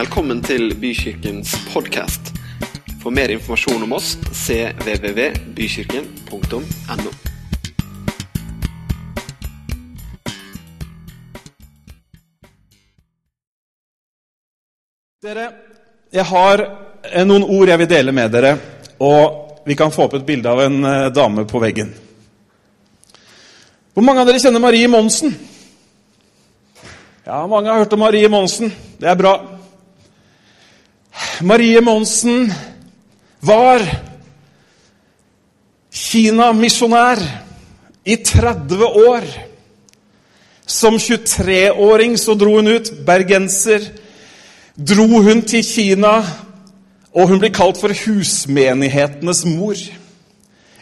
Velkommen til Bykirkens podkast. For mer informasjon om oss cvvvbykirken.no. Dere, jeg har eh, noen ord jeg vil dele med dere, og vi kan få opp et bilde av en eh, dame på veggen. Hvor mange av dere kjenner Marie Monsen? Ja, mange har hørt om Marie Monsen. Det er bra. Marie Monsen var Kina-misjonær i 30 år. Som 23-åring så dro hun ut, bergenser. Dro hun til Kina, og hun blir kalt for husmenighetenes mor.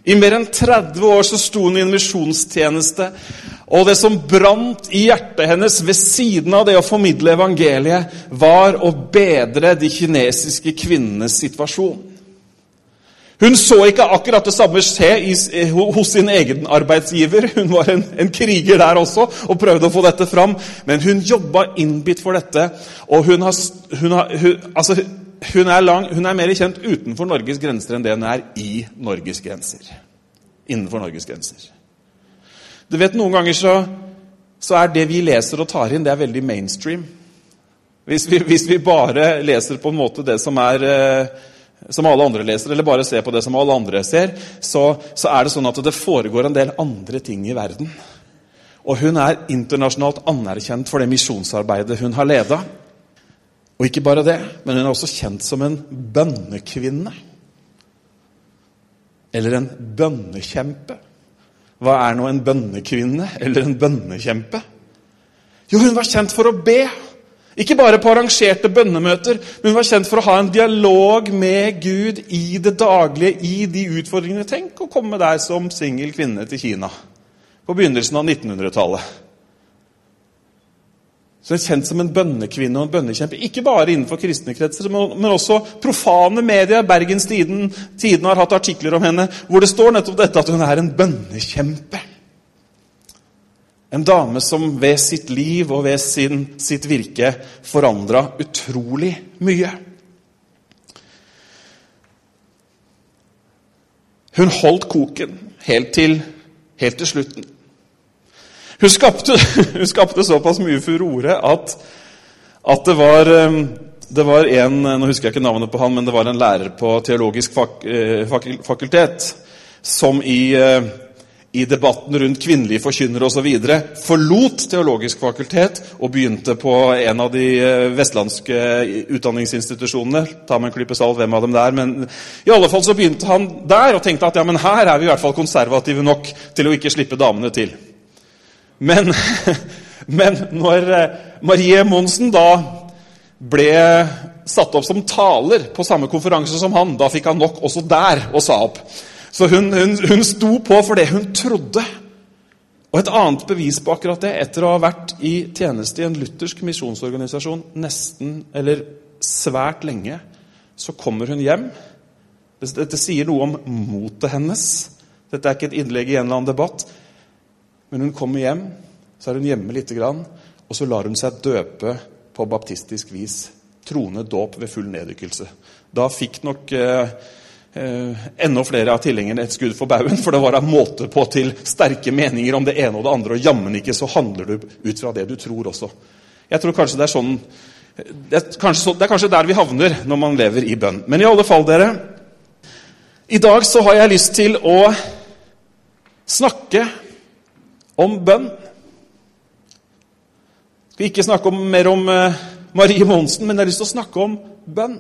I mer enn 30 år så sto hun i en misjonstjeneste. Og det som brant i hjertet hennes ved siden av det å formidle evangeliet, var å bedre de kinesiske kvinnenes situasjon. Hun så ikke akkurat det samme skje i, hos sin egen arbeidsgiver. Hun var en, en, kriger der også og prøvde å få dette fram. Men hun jobba innbitt for dette. Og hun, har, hun, har, hun, altså, hun, er lang, er mer kjent utenfor Norges grenser enn det hun er i Norges grenser. Innenfor Norges grenser. Du vet, Noen ganger så, så er det vi leser og tar inn, det er veldig mainstream. Hvis vi, hvis vi bare leser på en måte det som er eh, som alle andre leser, eller bare ser på det som alle andre ser, så, så, er det sånn at det foregår en del andre ting i verden. Og hun er internasjonalt anerkjent for det misjonsarbeidet hun har leda. Og ikke bare det, men hun er også kjent som en bønnekvinne. Eller en bønnekjempe. Hva er nå en bønnekvinne eller en bønnekjempe? Jo, hun var kjent for å be. Ikke bare på arrangerte bønnemøter, men hun var kjent for å ha en dialog med Gud i det daglige, i de utfordringene. Tenk å komme der som singel kvinne til Kina på begynnelsen av 1900-tallet. Så hun er kjent som en bønnekvinne og en bønnekjempe. Ikke bare innenfor kristne kretser, men også profane medier. Bergens Tiden, Tiden har hatt artikler om henne hvor det står nettopp dette at hun er en bønnekjempe. En dame som ved sitt liv og ved sin, sitt virke forandra utrolig mye. Hun holdt koken helt til, helt til slutten. Hun skapte, hun skapte, såpass mye furore at, at det, var, um, det var en Nå husker jeg ikke navnet på han, men det var en lærer på teologisk fak, fak, fakultet som i uh, i debatten rundt kvinnelige forkynnere osv. forlot Teologisk fakultet og begynte på en av de eh, vestlandske utdanningsinstitusjonene. Ta med en klype salt hvem av dem det er. Men i alle fall så begynte han der og tenkte at ja, men her er vi i hvert fall konservative nok til å ikke slippe damene til. Men, men når eh, Marie Monsen da ble satt opp som taler på samme konferanse som han, da fikk han nok også der og sa opp. Så hun, hun, hun sto på for det hun trodde. Og Et annet bevis på akkurat det, etter å ha vært i tjeneste i en luthersk misjonsorganisasjon nesten, eller svært lenge, så kommer hun hjem. Dette sier noe om motet hennes. Dette er ikke et innlegg i en eller annen debatt. Men hun kommer hjem, så er hun hjemme lite grann, og så lar hun seg døpe på baptistisk vis. Troende dåp ved full nedrykkelse. Da fikk nok eh, eh, enda flere av tilhengerne et skudd for baugen, for det var en måte på til sterke meninger om det ene og det andre, og jammen ikke så handler du ut fra det du tror også. Jeg tror kanskje det er sånn det er, kanskje, det er kanskje der vi havner når man lever i bønn. Men i alle fall, dere I dag så har jeg lyst til å snakke om bønn. Jeg skal ikke snakke om, mer om uh, Marie Monsen, men jeg har lyst til å snakke om bønn.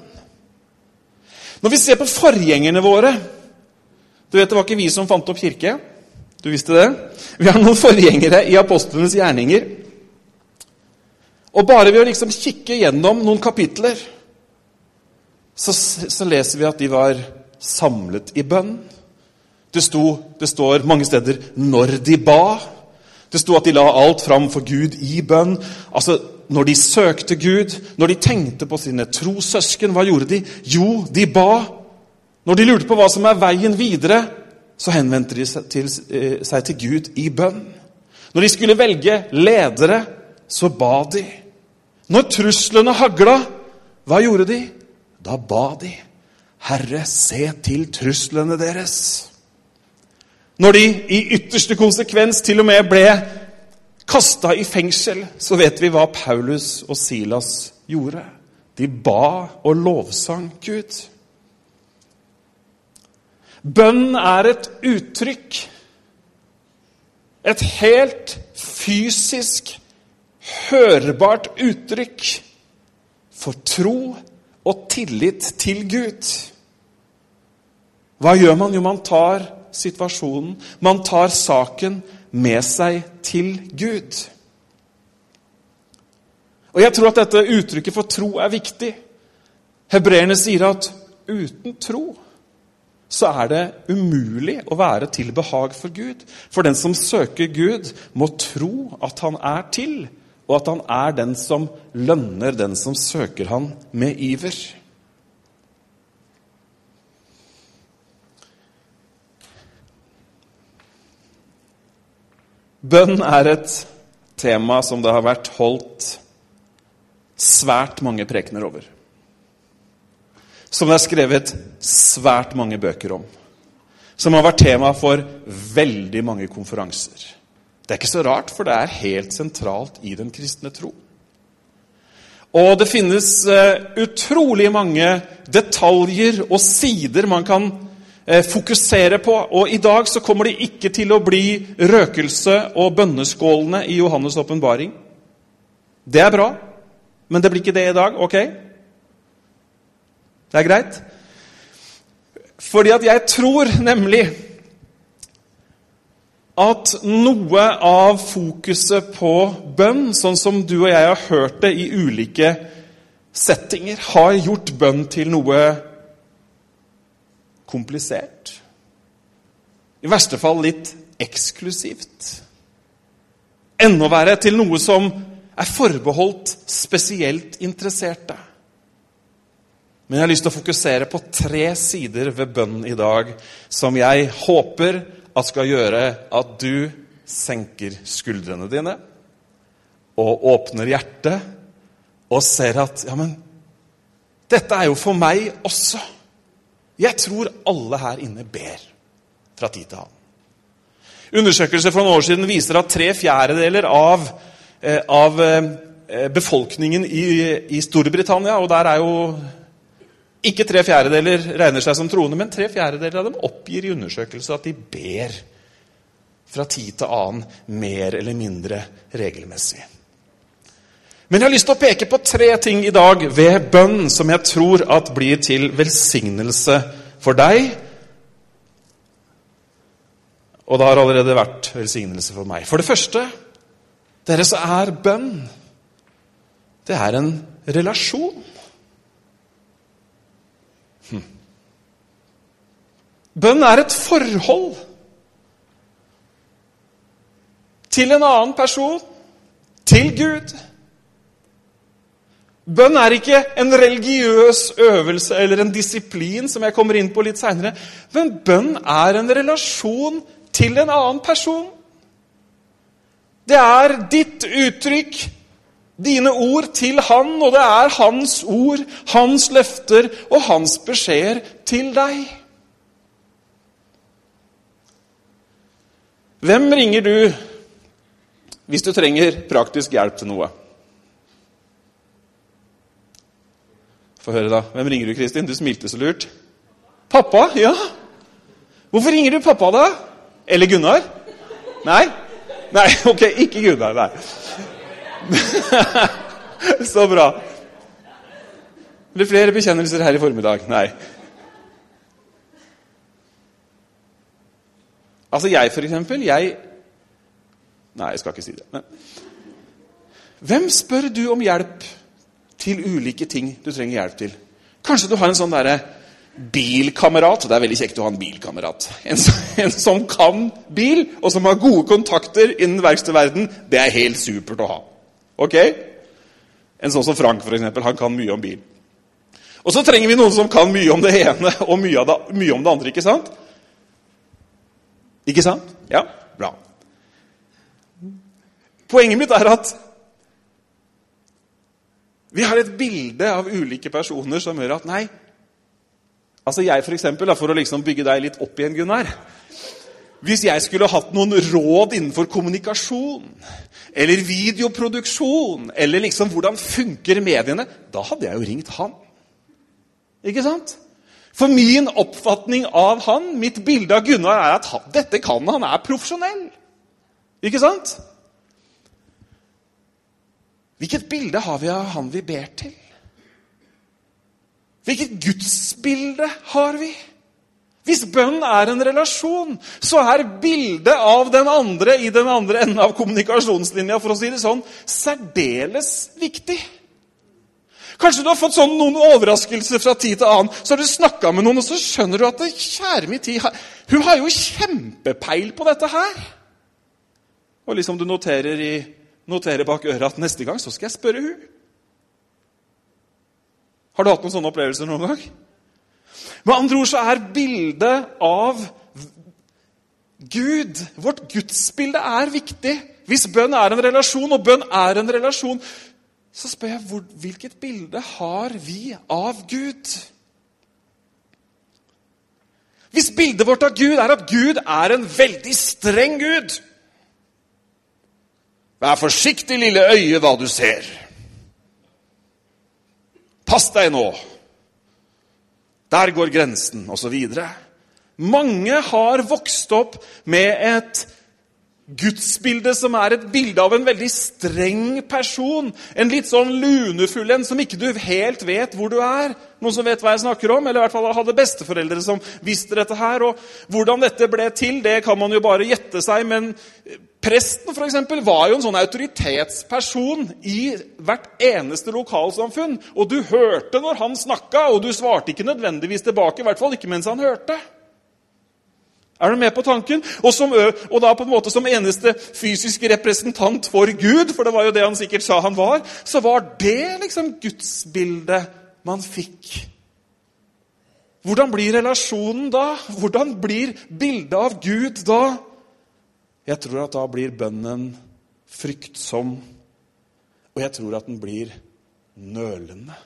Når vi ser på forgjengerne våre Du vet, Det var ikke vi som fant opp kirke. Du visste det? Vi har noen forgjengere i apostlenes gjerninger. Og bare ved å liksom kikke gjennom noen kapitler, så, så leser vi at de var samlet i bønn. Det, sto, det står mange steder 'når de ba'. Det sto at de la alt fram for Gud i bønn. Altså, når de søkte Gud, når de tenkte på sine trossøsken, hva gjorde de? Jo, de ba. Når de lurte på hva som er veien videre, så henvendte de seg til, eh, seg til Gud i bønn. Når de skulle velge ledere, så ba de. Når truslene hagla, Hva gjorde de? Da ba de. Herre, se til truslene deres. Når de i ytterste konsekvens til og med ble kasta i fengsel, så vet vi hva Paulus og Silas gjorde. De ba og lovsang Gud. Bønn er et uttrykk, et helt fysisk, hørbart uttrykk for tro og tillit til Gud. Hva gjør man? Jo, man tar situasjonen, man tar saken med seg til Gud. Og Jeg tror at dette uttrykket for tro er viktig. Hebreerne sier at uten tro så er det umulig å være til behag for Gud. For den som søker Gud, må tro at han er til, og at han er den som lønner den som søker han med iver. Bønn er et tema som det har vært holdt svært mange prekener over. Som det er skrevet svært mange bøker om. Som har vært tema for veldig mange konferanser. Det er ikke så rart, for det er helt sentralt i den kristne tro. Og det finnes uh, utrolig mange detaljer og sider man kan fokusere på. Og i dag så kommer det ikke til å bli røkelse og bønneskålene i Johannes' åpenbaring. Det er bra, men det blir ikke det i dag. ok? Det er greit? Fordi at jeg tror nemlig at noe av fokuset på bønn, sånn som du og jeg har hørt det i ulike settinger, har gjort bønn til noe komplisert. I verste fall litt eksklusivt. Enda verre til noe som er forbeholdt spesielt interesserte. Men jeg har lyst til å fokusere på tre sider ved bønnen i dag som jeg håper at skal gjøre at du senker skuldrene dine og åpner hjertet og ser at Ja, men dette er jo for meg også. Jeg tror alle her inne ber fra tid til annen. Undersøkelser for noen år siden viser at tre fjerdedeler av, eh, av eh, befolkningen i, i Storbritannia, og der er jo ikke tre fjerdedeler regner seg som troende, men tre fjerdedeler av dem oppgir i undersøkelser at de ber fra tid til annen mer eller mindre regelmessig. Men jeg har lyst til å peke på tre ting i dag ved bønn som jeg tror at blir til velsignelse for deg. Og det har allerede vært velsignelse for meg. For det første dere så er bønn det er en relasjon. Bønn er et forhold til en annen person, til Gud. Bønn er ikke en religiøs øvelse eller en disiplin, som jeg kommer inn på litt seinere. Men bønn er en relasjon til en annen person. Det er ditt uttrykk, dine ord til han, og det er hans ord, hans løfter og hans beskjeder til deg. Hvem ringer du hvis du trenger praktisk hjelp til noe? Få høre, da. Hvem ringer du, Kristin? Du smilte så lurt. Pappa? Ja. Hvorfor ringer du pappa, da? Eller Gunnar? Nei? Nei, ok, ikke Gunnar. Nei. så bra. Det blir flere bekjennelser her i formiddag. Nei. Altså jeg, for eksempel. Jeg Nei, jeg skal ikke si det. Men hvem spør du om hjelp til ulike ting du trenger hjelp til? Kanskje du har en sånn derre bilkamerat. Det er veldig kjekt å ha en bilkamerat. En, en, som kan bil, og som har gode kontakter innen verkstedverden. Det er helt supert å ha. Ok? En sånn som Frank, for eksempel, han kan mye om bil. Og så trenger vi noen som kan mye om det ene og mye, det, mye om det andre. ikke sant? Ikke sant? Ja, bra. Poenget mitt er at Vi har et bilde av ulike personer som gjør at nei Altså jeg, for eksempel, for å liksom bygge deg litt opp igjen, Gunnar. Hvis jeg skulle hatt noen råd innenfor kommunikasjon eller videoproduksjon eller liksom hvordan funker mediene, da hadde jeg jo ringt han. Ikke sant? For min oppfatning av han, mitt bilde av Gunnar, er at han, dette kan han, er profesjonell. Ikke sant? Hvilket bilde har vi av han vi ber til? Hvilket gudsbilde har vi? Hvis bønn er en relasjon, så er bildet av den andre i den andre enden av kommunikasjonslinja for å si det sånn, særdeles viktig. Kanskje du har fått sånn noen overraskelser fra tid til annen. Så har du snakka med noen, og så skjønner du at det, kjære min tid, hun har jo kjempepeil på dette her. Og liksom du noterer i notere bak øret at neste gang så skal jeg spørre hun. Har du hatt noen sånne opplevelser noen gang? Med andre ord så er bildet av Gud, vårt gudsbilde, er viktig. Hvis bønn er en relasjon, og bønn er en relasjon, så spør jeg hvor, hvilket bilde har vi av Gud? Hvis bildet vårt av Gud er at Gud er en veldig streng Gud Vær forsiktig, lille øye, hva du ser. Pass deg nå. Der går grensen, osv. Mange har vokst opp med et gudsbilde som er et bilde av en veldig streng person. En litt sånn lunefull en som ikke du helt vet hvor du er. Noen som vet hva jeg snakker om? Eller i hvert fall hadde besteforeldre som visste dette her. Og hvordan dette ble til, det kan man jo bare gjette seg. Men presten for eksempel, var jo en sånn autoritetsperson i hvert eneste lokalsamfunn. Og du hørte når han snakka, og du svarte ikke nødvendigvis tilbake. I hvert fall ikke mens han hørte. Er du med på tanken? Og, som, og, da på en måte som eneste fysiske representant for Gud, for det var jo det han sikkert sa han var, så var det liksom gudsbildet man fikk. Hvordan blir relasjonen da? Hvordan blir bildet av Gud da? Jeg tror at da blir bønnen fryktsom, og jeg tror at den blir nølende.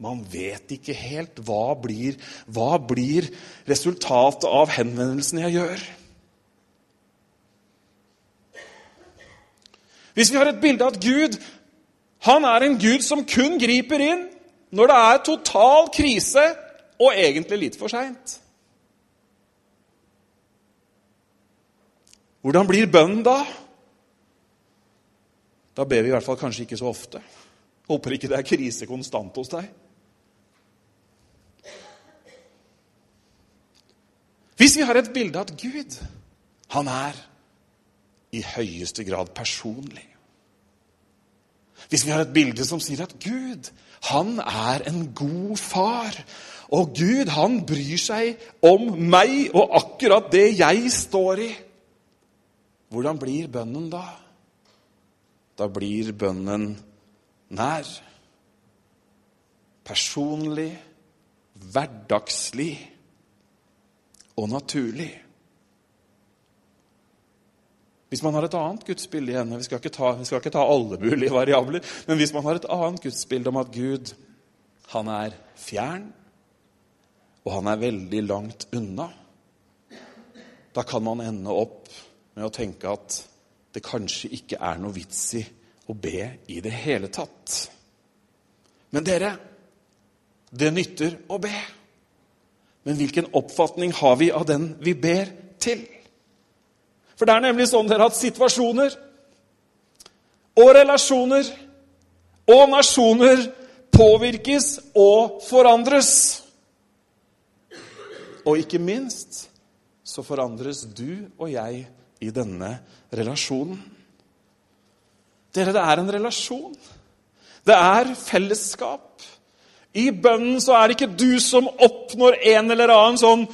Man vet ikke helt hva blir, hva blir resultatet av henvendelsen jeg gjør. Hvis vi har et bilde av at Gud han er en Gud som kun griper inn når det er total krise og egentlig litt for seint. Hvordan blir bønnen da? Da ber vi i hvert fall kanskje ikke så ofte. Håper ikke det er krise konstant hos deg. Hvis vi har et bilde av at Gud, han er i høyeste grad personlig Hvis vi har et bilde som sier at Gud, han er en god far Og Gud, han bryr seg om meg og akkurat det jeg står i Hvordan blir bønnen da? Da blir bønnen nær. Personlig, hverdagslig og naturlig. Hvis man har et annet gudsbilde igjen vi skal, ta, vi skal ikke ta alle mulige variabler, men hvis man har et annet gudsbilde om at Gud han er fjern, og han er veldig langt unna, da kan man ende opp med å tenke at det kanskje ikke er noe vits i å be i det hele tatt. Men dere, det nytter å be. Men hvilken oppfatning har vi av den vi ber til? For det er nemlig sånn dere at situasjoner og relasjoner og nasjoner påvirkes og forandres. Og ikke minst så forandres du og jeg i denne relasjonen. Dere, det er en relasjon. Det er fellesskap. I bønnen så er det ikke du som oppnår en eller annen sånn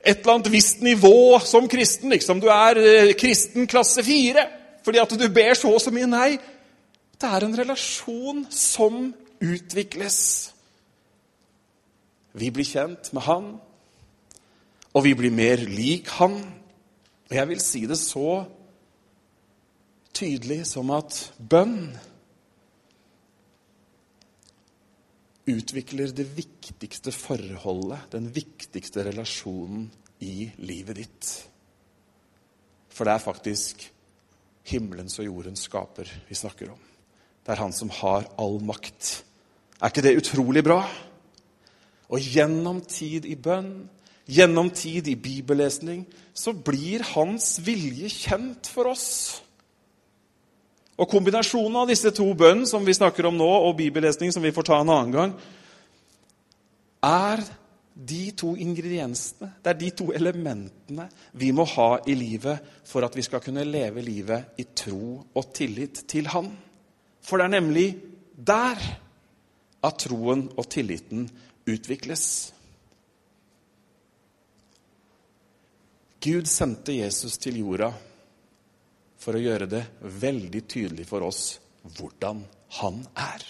et eller annet visst nivå som kristen. liksom. Du er eh, kristen klasse fire fordi at du ber så og så mye. Nei, det er en relasjon som utvikles. Vi blir kjent med Han, og vi blir mer lik Han. Og jeg vil si det så tydelig som at bønn utvikler det viktigste forholdet, den viktigste relasjonen i livet ditt. For det er faktisk himmelens og jordens skaper vi snakker om. Det er han som har all makt. Er ikke det utrolig bra? Og gjennom tid i bønn, gjennom tid i bibellesning, så blir hans vilje kjent for oss. Og kombinasjonen av disse to bønnene som vi snakker om nå, og bibellesning som vi får ta en annen gang, er de to ingrediensene, det er de to elementene vi må ha i livet for at vi skal kunne leve livet i tro og tillit til Han. For det er nemlig der at troen og tilliten utvikles. Gud sendte Jesus til jorda for å gjøre det veldig tydelig for oss hvordan han er.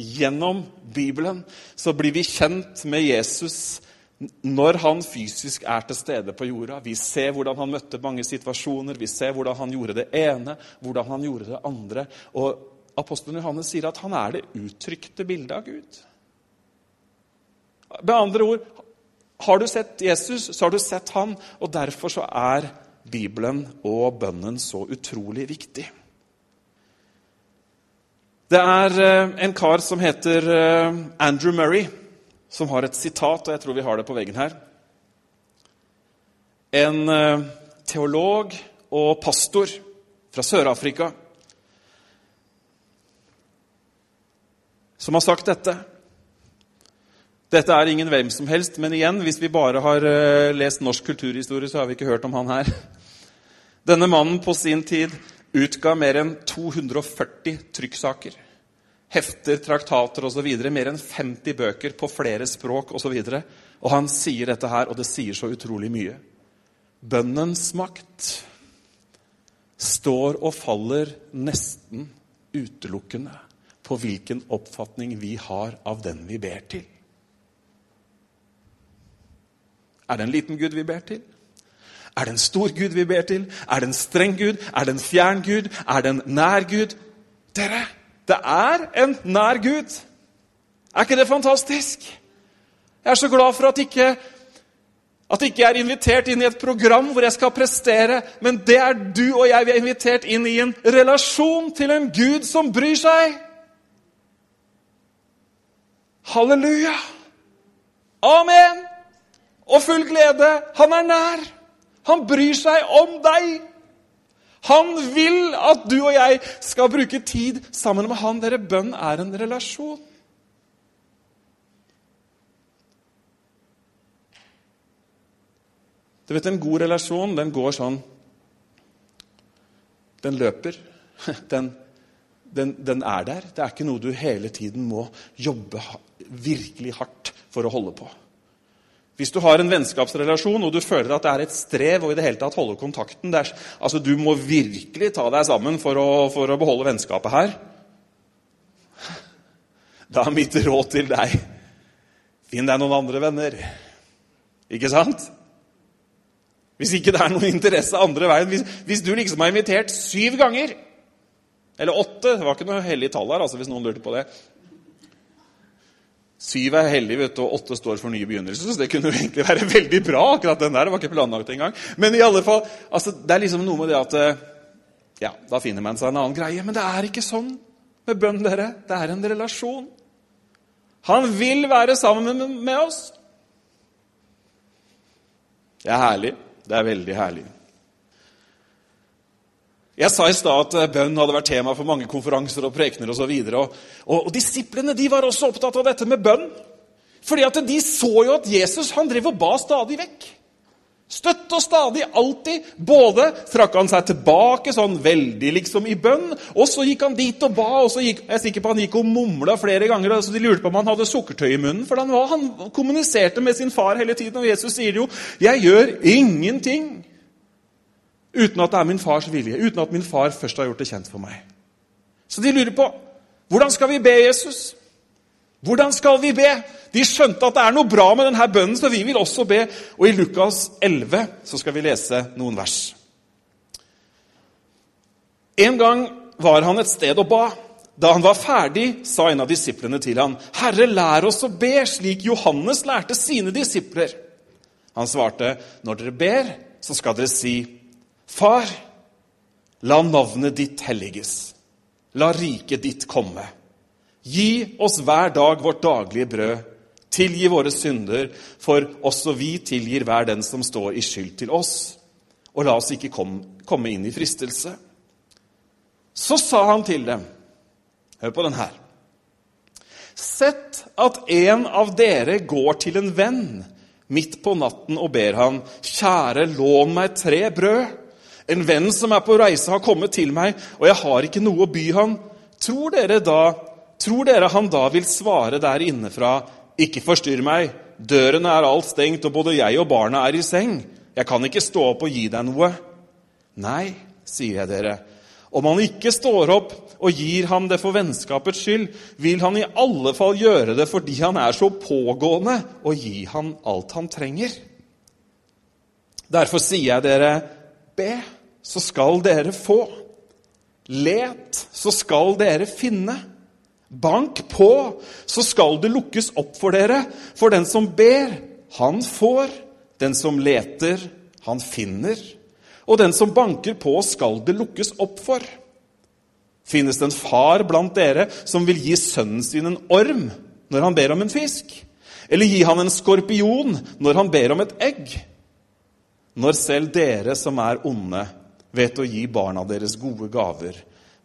Gjennom Bibelen så blir vi kjent med Jesus når han fysisk er til stede på jorda. Vi ser hvordan han møtte mange situasjoner, vi ser hvordan han gjorde det ene, hvordan han gjorde det andre. Og Apostelen Johannes sier at han er det uttrykte bildet av Gud. Med andre ord, har du sett Jesus, så har du sett han, og derfor så er Bibelen og bønnen så utrolig viktig. Det er eh, en kar som heter eh, Andrew Murray, som har et sitat, og jeg tror vi har det på veggen her. En eh, teolog og pastor fra Sør-Afrika som har sagt dette. Dette er ingen hvem som helst, men igjen, hvis vi bare har uh, lest norsk kulturhistorie, så har vi ikke hørt om han her. Denne mannen på sin tid utga mer enn 240 trykksaker. Hefter, traktater osv. Mer enn 50 bøker på flere språk osv. Og, så og han sier dette her, og det sier så utrolig mye. Bønnens makt står og faller nesten utelukkende på hvilken oppfatning vi har av den vi ber til. Er det en liten Gud vi ber til? Er det en stor Gud vi ber til? Er det en streng Gud? Er det en fjern Gud? Er det en nær Gud? Dere, det er en nær Gud. Er ikke det fantastisk? Jeg er så glad for at ikke at ikke jeg er invitert inn i et program hvor jeg skal prestere, men det er du og jeg. Vi er invitert inn i en relasjon til en Gud som bryr seg. Halleluja! Amen! Og full glede. Han er nær. Han bryr seg om deg. Han vil at du og jeg skal bruke tid sammen med han. Dere, bønn er en relasjon. Du vet, En god relasjon den går sånn Den løper. Den, den, den, er der. Det er ikke noe du hele tiden må jobbe virkelig hardt for å holde på. Hvis du har en vennskapsrelasjon og du føler at det er et strev og i det hele tatt holde kontakten er, altså Du må virkelig ta deg sammen for å, for å beholde vennskapet her. Da er mitt råd til deg finn deg noen andre venner. Ikke sant? Hvis ikke det er noen interesse andre veien. Hvis, hvis du liksom har invitert syv ganger, eller åtte Det var ikke noe hellig tall her, altså, hvis noen lurte på det. Syv er hellig, vet du, og åtte står for nye begynnelser. Så det kunne jo egentlig være veldig bra. akkurat den der, Det var ikke planlagt engang. Men i alle fall, altså, det er liksom noe med det at eh, Ja, da finner man seg en annen greie. Men det er ikke sånn med bønn, dere. Det er en relasjon. Han vil være sammen med, med oss. Det er herlig. Det er veldig herlig. Jeg sa i stad at eh, bønn hadde vært tema for mange konferanser og prekener osv. Og, og, og, og disiplene de var også opptatt av dette med bønn. Fordi at de så jo at Jesus han drev og ba stadig vekk. Støtt og stadig, alltid. Både trakk han seg tilbake sånn veldig liksom i bønn, og så gikk han dit og ba. og så gikk, Jeg er sikker på han gikk og mumla flere ganger. så De lurte på om han hadde sukkertøy i munnen. For han, var, han kommuniserte med sin far hele tiden. Og Jesus sier jo 'Jeg gjør ingenting' Uten at det er min fars vilje, uten at min far først har gjort det kjent for meg. Så de lurer på hvordan skal vi be Jesus? Hvordan skal vi be? De skjønte at det er noe bra med denne bønnen, så vi vil også be. Og i Lukas 11 så skal vi lese noen vers. En gang var han et sted og ba. Da han var ferdig, sa en av disiplene til han, 'Herre, lær oss å be, slik Johannes lærte sine disipler.' Han svarte, 'Når dere ber, så skal dere si:" Far, la navnet ditt helliges. La riket ditt komme. Gi oss hver dag vårt daglige brød. Tilgi våre synder, for også vi tilgir hver den som står i skyld til oss. Og la oss ikke komme inn i fristelse. Så sa han til dem Hør på den her. Sett at en av dere går til en venn midt på natten og ber han, kjære, lån meg tre brød. En venn som er på reise, har kommet til meg, og jeg har ikke noe å by han. Tror dere da, tror dere han da vil svare der innefra, ikke forstyrr meg, døren er alt stengt, og både jeg og barna er i seng. Jeg kan ikke stå opp og gi deg noe. Nei, sier jeg dere. Om han ikke står opp og gir ham det for vennskapets skyld, vil han i alle fall gjøre det fordi han er så pågående, og gi ham alt han trenger. Derfor sier jeg dere, be, så skal dere få. Let, så skal dere finne. Bank på, så skal det lukkes opp for dere. For den som ber, han får. Den som leter, han finner. Og den som banker på, skal det lukkes opp for. Finnes det en far blant dere som vil gi sønnen sin en orm når han ber om en fisk? Eller gi han en skorpion når han ber om et egg? Når selv dere som er onde, vet å gi barna deres gode gaver,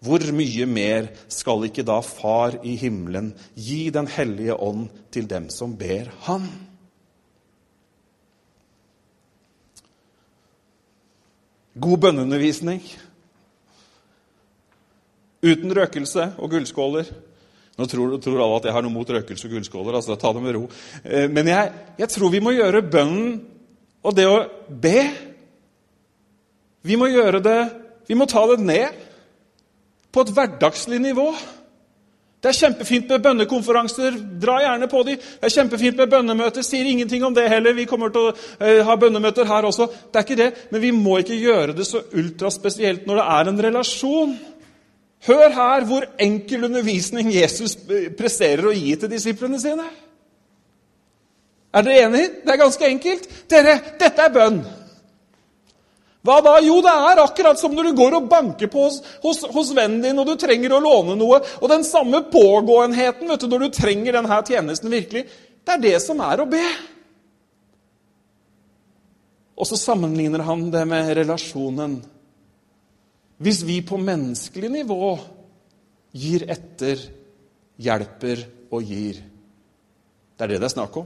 hvor mye mer skal ikke da Far i himmelen gi Den hellige ånd til dem som ber Han? God bønneundervisning uten røkelse og gullskåler. Nå tror, tror, alle at jeg har noe mot røkelse og gullskåler. altså Ta det med ro. Eh, men jeg, jeg tror vi må gjøre bønnen og det å be Vi må gjøre det Vi må ta det ned på et hverdagslig nivå. Det er kjempefint med bønnekonferanser. Dra gjerne på de. Det er kjempefint med bønnemøter. Sier ingenting om det heller. Vi kommer til å uh, ha bønnemøter her også. Det er ikke det, Men vi må ikke gjøre det så ultraspesielt når det er en relasjon. Hør her hvor enkel undervisning Jesus presterer å gi til disiplene sine. Er dere enige? Det er ganske enkelt. Dere, dette er bønn. Hva da? Jo, det er akkurat som når du går og banker på hos, hos, hos vennen din og du trenger å låne noe. Og den samme pågåenheten vet du, når du trenger denne tjenesten virkelig, det er det som er å be. Og så sammenligner han det med relasjonen. Hvis vi på menneskelig nivå gir etter, hjelper og gir Det er det det er snakk om.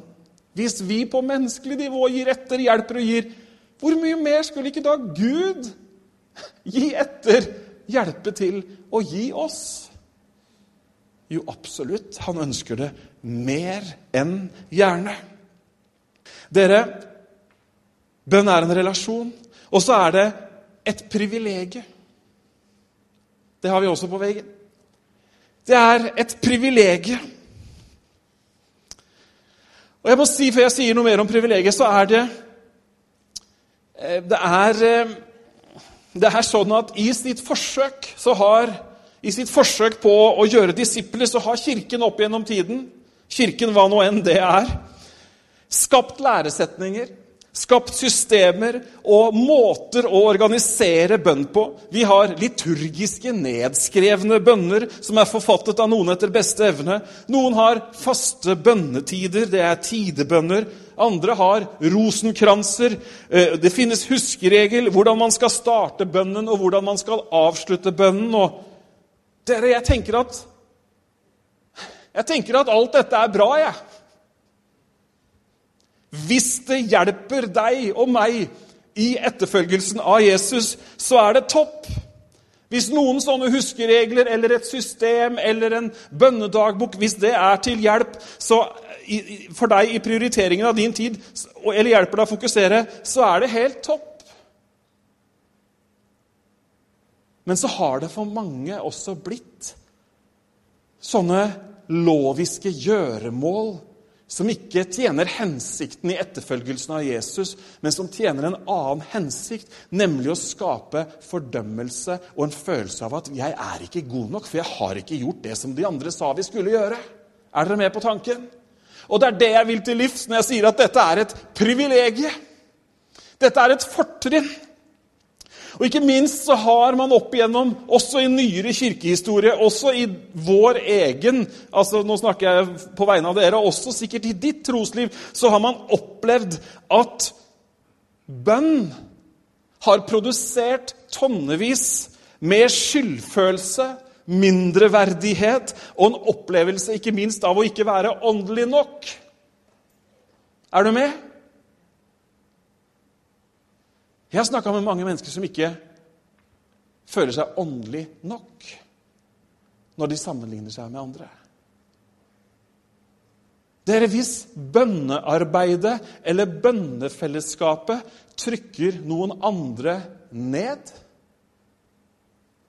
Hvis vi på menneskelig nivå gir etter, hjelper og gir, hvor mye mer skulle ikke da Gud gi etter, hjelpe til og gi oss? Jo, absolutt. Han ønsker det mer enn gjerne. Dere, bønn er en relasjon, og så er det et privilegium. Det har vi også på veggen. Det er et privilegium. Og jeg må si, Før jeg sier noe mer om privilegiet, så er det det er, eh, det er sånn at i sitt forsøk så har i sitt forsøk på å gjøre disipler, så har Kirken opp gjennom tiden Kirken, hva nå enn det er, skapt læresetninger Skapt systemer og måter å organisere bønn på. Vi har liturgiske, nedskrevne bønner som er forfattet av noen etter beste evne. Noen har faste bønnetider, det er tidebønner. Andre har rosenkranser. Eh, det finnes huskeregel, hvordan man skal starte bønnen, og hvordan man skal avslutte bønnen. Og dere, jeg tenker at Jeg tenker at alt dette er bra, jeg. Hvis det hjelper deg og meg i etterfølgelsen av Jesus, så er det topp. Hvis noen sånne huskeregler eller et system eller en bønnedagbok hvis det er til hjelp for deg i prioriteringen av din tid, eller hjelper deg å fokusere, så er det helt topp. Men så har det for mange også blitt sånne loviske gjøremål som ikke tjener hensikten i etterfølgelsen av Jesus, men som tjener en annen hensikt, nemlig å skape fordømmelse og en følelse av at 'jeg er ikke god nok, for jeg har ikke gjort det som de andre sa vi skulle gjøre'. Er dere med på tanken? Og det er det jeg vil til livs når jeg sier at dette er et privilegium. Dette er et fortrinn. Og ikke minst så har man opp igjennom, også i nyere kirkehistorie, også i vår egen altså Nå snakker jeg på vegne av dere, også sikkert i ditt trosliv, så har man opplevd at bønn har produsert tonnevis med skyldfølelse, mindreverdighet og en opplevelse ikke minst av å ikke være åndelig nok. Er du med? Jeg har snakka med mange mennesker som ikke føler seg åndelig nok når de sammenligner seg med andre. Dere, hvis bønnearbeidet eller bønnefellesskapet trykker noen andre ned,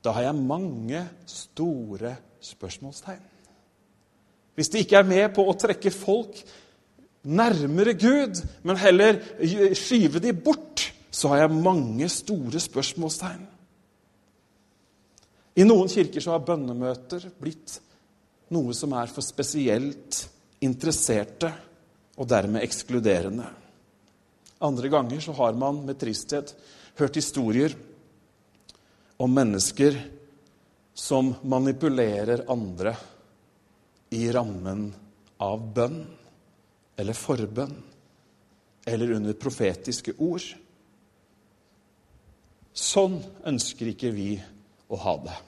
da har jeg mange store spørsmålstegn. Hvis de ikke er med på å trekke folk nærmere Gud, men heller skyve de bort, så har jeg mange store spørsmålstegn. I noen kirker så har bønnemøter blitt noe som er for spesielt interesserte og dermed ekskluderende. Andre ganger så har man med tristhet hørt historier om mennesker som manipulerer andre i rammen av bønn eller forbønn eller under profetiske ord. Sånn ønsker ikke vi å ha det.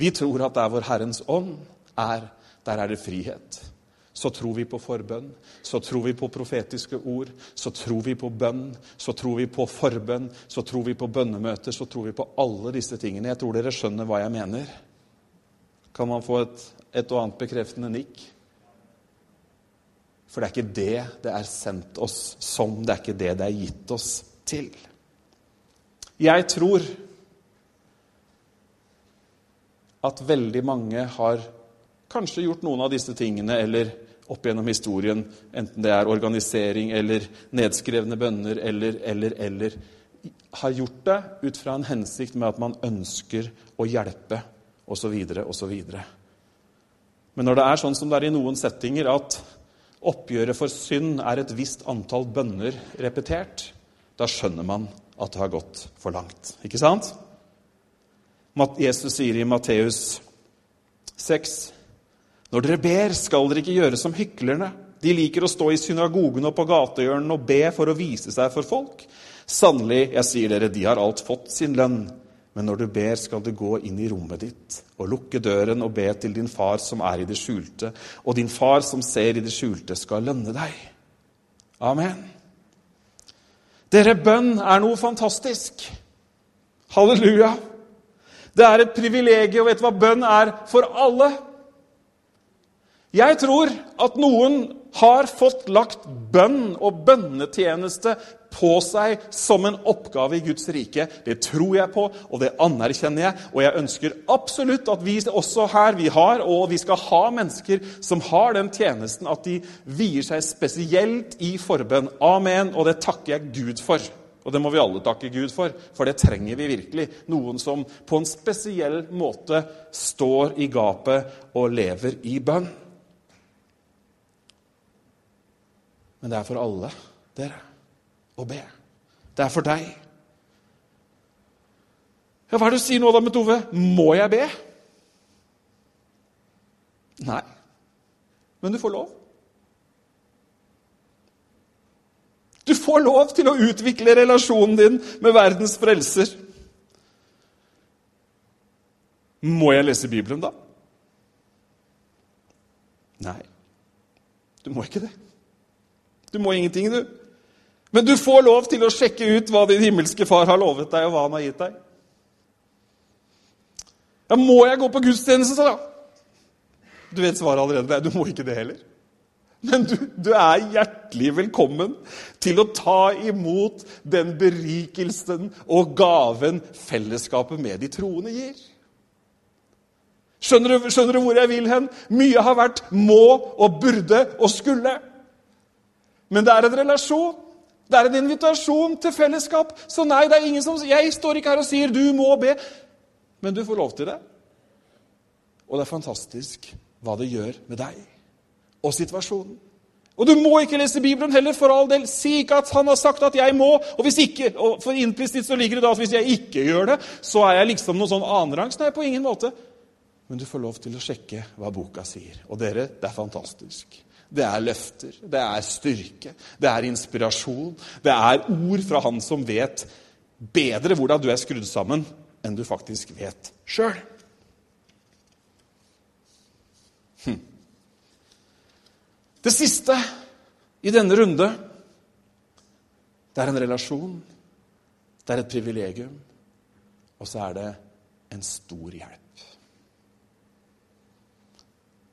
Vi tror at der hvor Herrens ånd er, der er det frihet. Så tror vi på forbønn, så tror vi på profetiske ord, så tror vi på bønn, så tror vi på forbønn, så tror vi på bønnemøter, så tror vi på alle disse tingene. Jeg tror dere skjønner hva jeg mener. Kan man få et, et og annet bekreftende nikk? For det er ikke det det er sendt oss som, det er ikke det det er gitt oss til. Jeg tror at veldig mange har kanskje gjort noen av disse tingene eller opp gjennom historien, enten det er organisering eller nedskrevne bønner eller, eller, eller Har gjort det ut fra en hensikt med at man ønsker å hjelpe, osv., osv. Men når det er sånn som det er i noen settinger, at oppgjøret for synd er et visst antall bønner repetert, da skjønner man at det har gått for langt. Ikke sant? Jesus sier i Matteus 6.: Når dere ber, skal dere ikke gjøre som hyklerne. De liker å stå i synagogen og på gatehjørnene og be for å vise seg for folk. Sannelig, jeg sier dere, de har alt fått sin lønn. Men når du ber, skal du gå inn i rommet ditt og lukke døren og be til din far som er i det skjulte, og din far som ser i det skjulte, skal lønne deg. Amen. Dere, bønn er noe fantastisk. Halleluja. Det er et privilegium. Vet du hva bønn er for alle? Jeg tror at noen har fått lagt bønn og bønnetjeneste på seg som en oppgave i Guds rike. Det tror jeg på, og det anerkjenner jeg. Og jeg ønsker absolutt at vi også her vi har, og vi skal ha mennesker som har den tjenesten, at de vier seg spesielt i forbønn. Amen. Og det takker jeg Gud for. Og det må vi alle takke Gud for, for det trenger vi virkelig. Noen som på en spesiell måte står i gapet og lever i bønn. Men det er for alle dere å be. Det er for deg. Ja, Hva er det du sier nå, da, med Tove? Må jeg be? Nei. Men du får lov. Du får lov til å utvikle relasjonen din med verdens frelser. Må jeg lese Bibelen, da? Nei, du må ikke det. Du må ingenting, du. Men du får lov til å sjekke ut hva din himmelske far har lovet deg, og hva han har gitt deg. Ja, må jeg gå på gudstjeneste, da? Du vet svaret allerede. Du må ikke det heller. Men du, du, er hjertelig velkommen til å ta imot den berikelsen og gaven fellesskapet med de troende gir. Skjønner du, skjønner du hvor jeg vil hen? Mye har vært må og burde og skulle. Men det er en relasjon. Det er en invitasjon til fellesskap. Så nei, det er ingen som Jeg står ikke her og sier 'du må be', men du får lov til det. Og det er fantastisk hva det gjør med deg og situasjonen. Og du må ikke lese Bibelen heller, for all del. Si ikke at han har sagt at jeg må. Og hvis ikke, og for implisitt så ligger det da at hvis jeg ikke gjør det, så er jeg liksom noen sånn annenrangs. Nei, på ingen måte. Men du får lov til å sjekke hva boka sier. Og dere, det er fantastisk. Det er løfter, det er styrke, det er inspirasjon. Det er ord fra han som vet bedre hvordan du er skrudd sammen, enn du faktisk vet sjøl. Hm. Det siste i denne runde, det er en relasjon, det er et privilegium, og så er det en stor hjelp.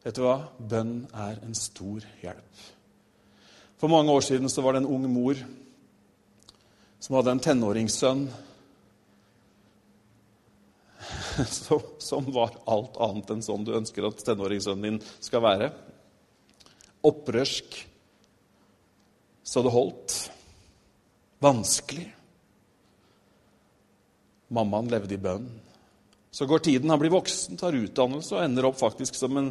Vet du hva? Bønn er en stor hjelp. For mange år siden så var det en ung mor som hadde en tenåringssønn som var alt annet enn sånn du ønsker at tenåringssønnen din skal være. Opprørsk så det holdt. Vanskelig. Mammaen levde i bønn. Så går tiden, han blir voksen, tar utdannelse og ender opp faktisk som en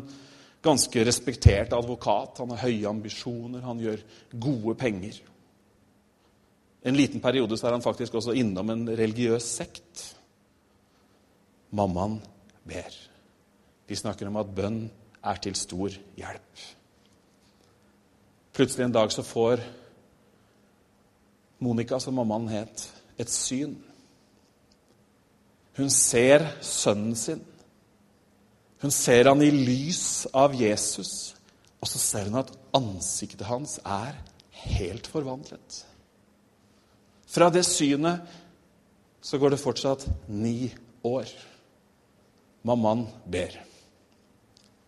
ganske respektert advokat. Han har høye ambisjoner, han gjør gode penger. En liten periode så er han faktisk også innom en religiøs sekt. Mammaen ber. De snakker om at bønn er til stor hjelp. Plutselig en dag så får Monica, som mammaen het, et syn. Hun ser sønnen sin hun ser han i lys av Jesus, og så ser hun at ansiktet hans er helt forvandlet. Fra det synet så går det fortsatt ni år. Mammaen ber.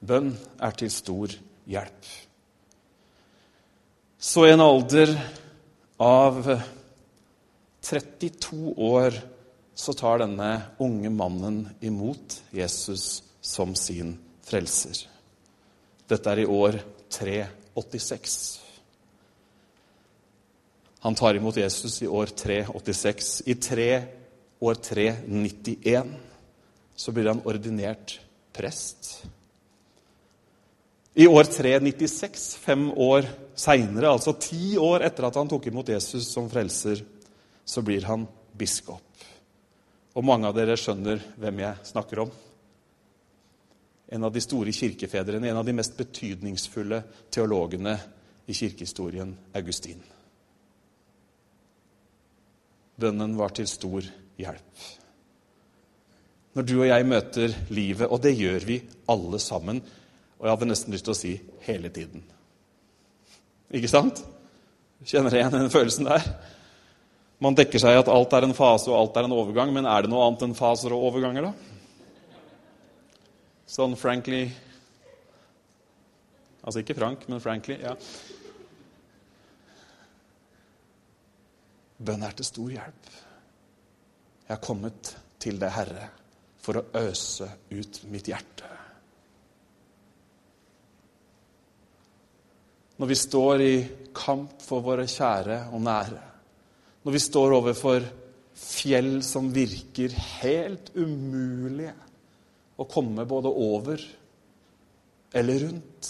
Bønn er til stor hjelp. Så i en alder av 32 år så tar denne unge mannen imot Jesus som sin frelser. Dette er i år 386. Han tar imot Jesus i år 386. I tre, år 391 så blir han ordinert prest. I år 396, fem år seinere, altså ti år etter at han tok imot Jesus som frelser, så blir han biskop. Og mange av dere skjønner hvem jeg snakker om en av de store kirkefedrene, en av de mest betydningsfulle teologene i kirkehistorien, Augustin. Bønnen var til stor hjelp. Når du og jeg møter livet, og det gjør vi alle sammen Og jeg hadde nesten lyst til å si hele tiden. Ikke sant? Kjenner igjen den følelsen der? Man dekker seg at alt er en fase og alt er en overgang, men er det noe annet enn faser og overganger, da? Sånn frankly Altså ikke Frank, men frankly. ja. Bønn er til stor hjelp. Jeg har kommet til deg, Herre, for å øse ut mitt hjerte. Når vi står i kamp for våre kjære og nære, når vi står overfor fjell som virker helt umulige å komme både over eller rundt,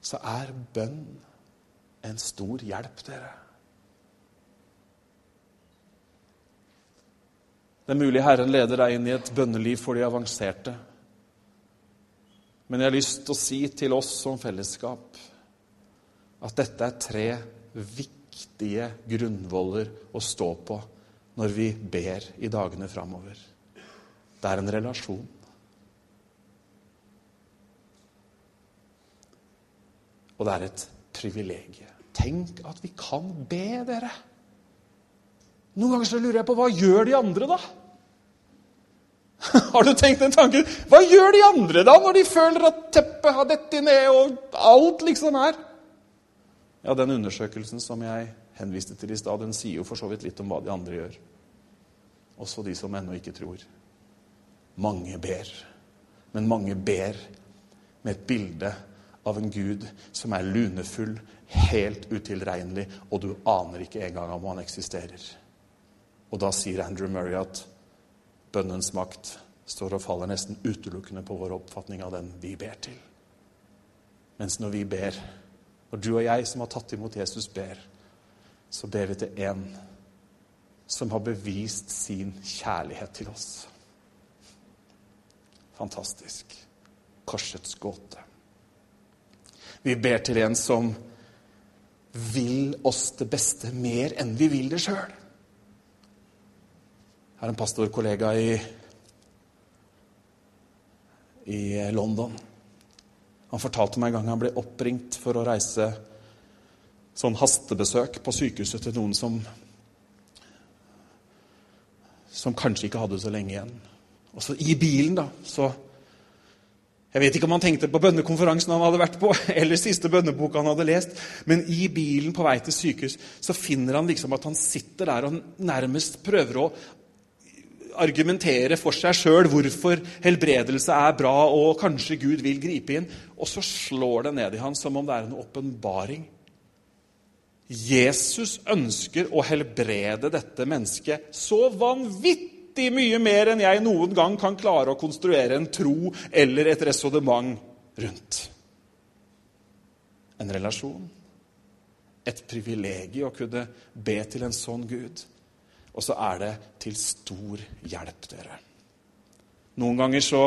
så er bønn en stor hjelp, dere. Det er mulig Herren leder deg inn i et bønneliv for de avanserte. Men jeg har lyst til å si til oss som fellesskap at dette er tre viktige grunnvoller å stå på når vi ber i dagene framover. Det er en relasjon. Og det er et privilegium. Tenk at vi kan be, dere. Noen ganger så lurer jeg på hva gjør de andre, da? Har du tenkt den tanken? Hva gjør de andre da, når de føler at teppet har dette ned, og alt liksom er? Ja, den undersøkelsen som jeg henviste til i stad, den sier jo for så vidt litt om hva de andre gjør. Også de som ennå ikke tror. Mange ber. Men mange ber med et bilde av en Gud som er lunefull, helt utilregnelig, og du aner ikke engang om han eksisterer. Og da sier Andrew Murray at bønnens makt står og faller nesten utelukkende på vår oppfatning av den vi ber til. Mens når vi ber, når du og jeg som har tatt imot Jesus, ber, så ber vi til en som har bevist sin kjærlighet til oss. Fantastisk. Korsets gåte. Vi ber til en som vil oss det beste mer enn vi vil det sjøl. Jeg har en pastorkollega i, i London. Han fortalte meg en gang han ble oppringt for å reise sånn hastebesøk på sykehuset til noen som som kanskje ikke hadde så lenge igjen. Og så I bilen, da, så Jeg vet ikke om han tenkte på bønnekonferansen han hadde vært på, eller siste bønneboka han hadde lest, men i bilen på vei til sykehus så finner han liksom at han sitter der og nærmest prøver å argumentere for seg sjøl hvorfor helbredelse er bra, og kanskje Gud vil gripe inn. Og så slår det ned i han som om det er en åpenbaring. Jesus ønsker å helbrede dette mennesket så vanvittig mye mer enn jeg noen gang kan klare å konstruere en tro eller et resonnement rundt. En relasjon. Et privilegium å kunne be til en sånn Gud. Og så er det til stor hjelp, dere. Noen ganger så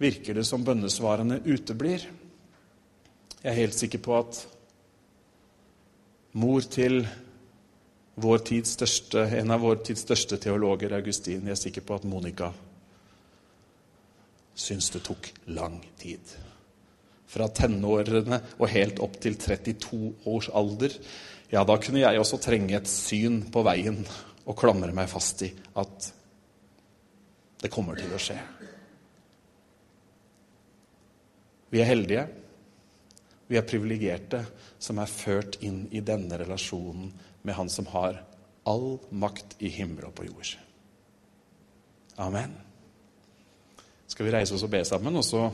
virker det som bønnesvarene uteblir. Jeg er helt sikker på at mor til største, en av vår tids største teologer, Augustin Jeg er sikker på at Monica syns det tok lang tid. Fra tenårene og helt opp til 32 års alder. Ja, da kunne jeg også trenge et syn på veien og klamre meg fast i at det kommer til å skje. Vi er heldige. Vi er privilegerte som er ført inn i denne relasjonen med Han som har all makt i himmel og på jord. Amen. Skal vi reise oss og be sammen, og så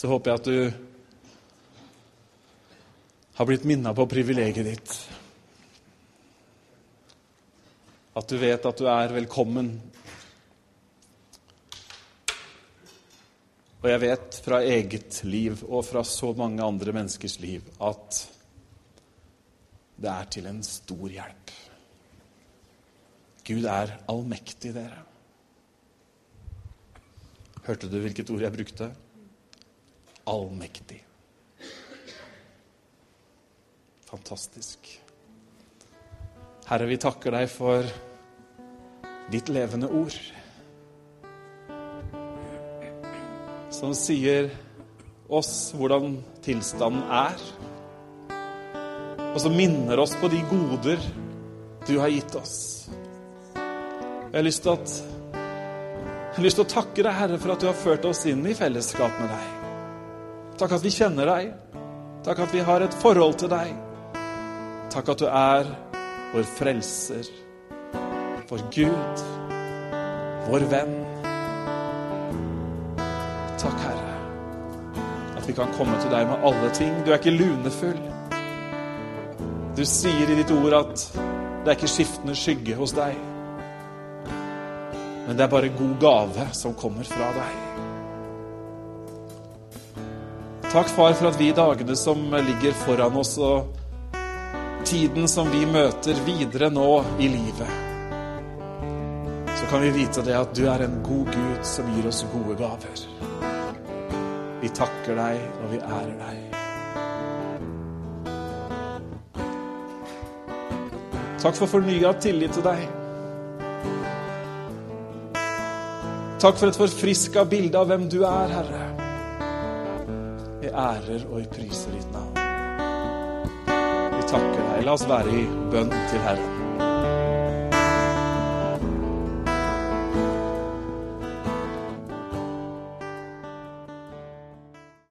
Så håper jeg at du har blitt minna på privilegiet ditt. At du vet at du er velkommen. Og jeg vet fra eget liv og fra så mange andre menneskers liv at det er til en stor hjelp. Gud er allmektig, dere. Hørte du hvilket ord jeg brukte? Allmektig. Fantastisk. Herre, vi takker deg for ditt levende ord. Som sier oss hvordan tilstanden er. Og som minner oss på de goder du har gitt oss. Jeg har lyst til, at, jeg har lyst til å takke deg, Herre, for at du har ført oss inn i fellesskap med deg. Takk at vi kjenner deg. Takk at vi har et forhold til deg. Takk at du er vår frelser, vår Gud, vår venn. Takk, Herre, at vi kan komme til deg med alle ting. Du er ikke lunefull. Du sier i ditt ord at det er ikke skiftende skygge hos deg. Men det er bare god gave som kommer fra deg. Takk, far, for at vi i dagene som ligger foran oss, og tiden som vi møter videre nå i livet, så kan vi vite det at du er en god Gud som gir oss gode gaver. Vi takker deg, og vi ærer deg. Takk for fornya tillit til deg. Takk for et forfriska bilde av hvem du er, Herre. Vi ærer og vi priser ditt navn. La oss være i bønn til Herren.